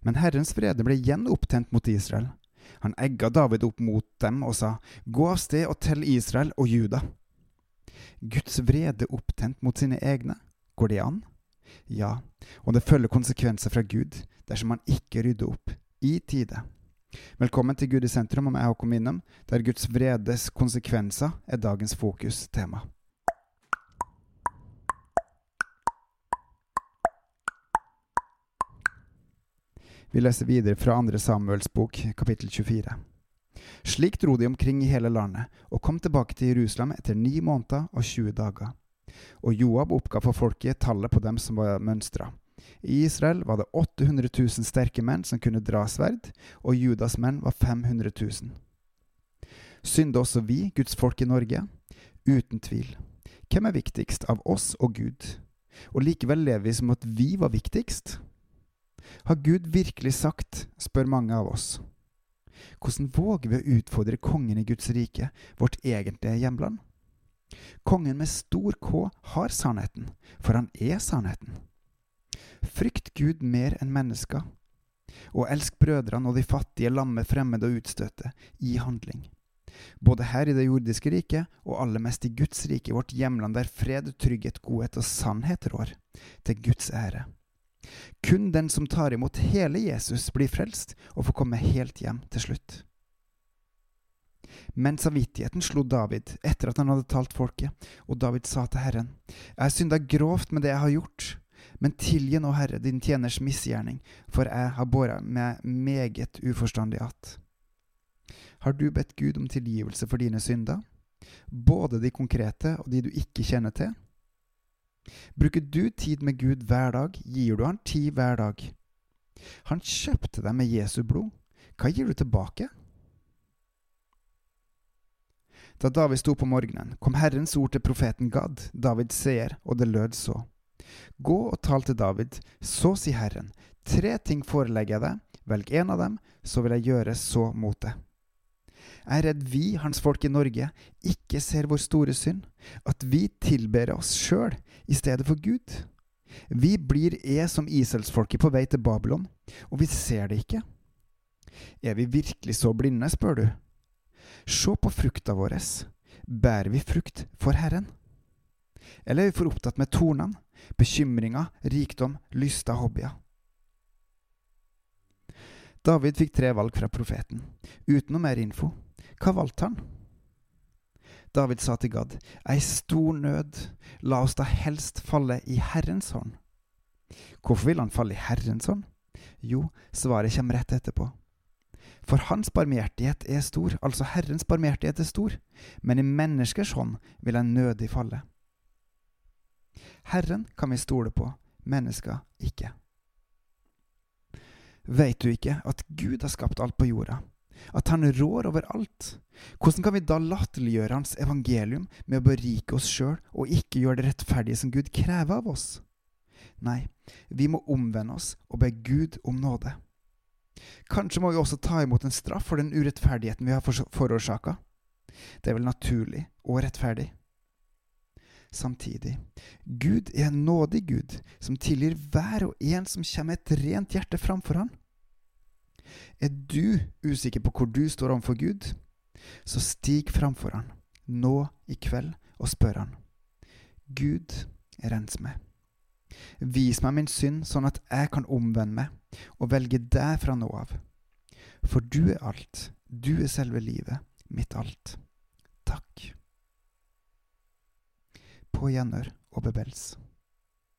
Men Herrens vrede ble igjen opptent mot Israel. Han egga David opp mot dem og sa, Gå av sted og tell Israel og Juda. Guds vrede opptent mot sine egne, går det an? Ja, og det følger konsekvenser fra Gud dersom man ikke rydder opp i tide. Velkommen til Gud i sentrum om jeg Håkon Winnem, der Guds vredes konsekvenser er dagens fokustema. Vi leser videre fra andre Samuels bok, kapittel 24. Slik dro de omkring i hele landet, og kom tilbake til Jerusalem etter ni måneder og 20 dager. Og Joab oppga for folket tallet på dem som var mønstra. I Israel var det 800 000 sterke menn som kunne dra sverd, og Judas menn var 500 000. Synde også vi, Guds folk i Norge? Uten tvil. Hvem er viktigst av oss og Gud? Og likevel lever vi som at vi var viktigst? Har Gud virkelig sagt, spør mange av oss. Hvordan våger vi å utfordre kongen i Guds rike, vårt egentlige hjemland? Kongen med stor K har sannheten, for han er sannheten. Frykt Gud mer enn mennesker, og elsk brødrene og de fattige, lamme, fremmede og utstøtte, i handling. Både her i det jordiske riket, og aller mest i Guds rike, vårt hjemland der fred, trygghet, godhet og sannhet rår, til Guds ære. Kun den som tar imot hele Jesus, blir frelst og får komme helt hjem til slutt. Men samvittigheten slo David etter at han hadde talt folket, og David sa til Herren, Jeg har synda grovt med det jeg har gjort, men tilgi nå, Herre, din tjeners misgjerning, for jeg har båret meg meget uforstandig att. Har du bedt Gud om tilgivelse for dine synder, både de konkrete og de du ikke kjenner til? Bruker du tid med Gud hver dag, gir du han tid hver dag. Han kjøpte deg med Jesu blod. Hva gir du tilbake? Da David sto på morgenen, kom Herrens ord til profeten Gad, Davids seer, og det lød så. Gå og tal til David, så sier Herren, tre ting forelegger jeg deg, velg en av dem, så vil jeg gjøre så mot det. Jeg er redd vi, hans folk i Norge, ikke ser vår store synd, at vi tilber oss sjøl i stedet for Gud. Vi blir e som Iselsfolket på vei til Babylon, og vi ser det ikke. Er vi virkelig så blinde, spør du? Se på frukta vår. Bærer vi frukt for Herren? Eller er vi for opptatt med tornene, bekymringer, rikdom, lyster, hobbyer? David fikk tre valg fra profeten, uten noe mer info. Hva valgte han? David sa til Gad, ei stor nød, la oss da helst falle i Herrens hånd. Hvorfor vil han falle i Herrens hånd? Jo, svaret kommer rett etterpå. For hans barmhjertighet er stor, altså Herrens barmhjertighet er stor, men i menneskers hånd vil han nødig falle. Herren kan vi stole på, mennesker ikke. Veit du ikke at Gud har skapt alt på jorda? At han rår over alt? Hvordan kan vi da latterliggjøre hans evangelium med å berike oss sjøl og ikke gjøre det rettferdige som Gud krever av oss? Nei, vi må omvende oss og be Gud om nåde. Kanskje må vi også ta imot en straff for den urettferdigheten vi har forårsaka. Det er vel naturlig og rettferdig. Samtidig, Gud er en nådig Gud som tilgir hver og en som kommer med et rent hjerte framfor Han. Er du usikker på hvor du står overfor Gud, så stig framfor Han nå i kveld og spør Han. Gud, rens meg. Vis meg min synd, sånn at jeg kan omvende meg og velge deg fra nå av. For du er alt, du er selve livet, mitt alt. Takk. På gjenhør og bebels.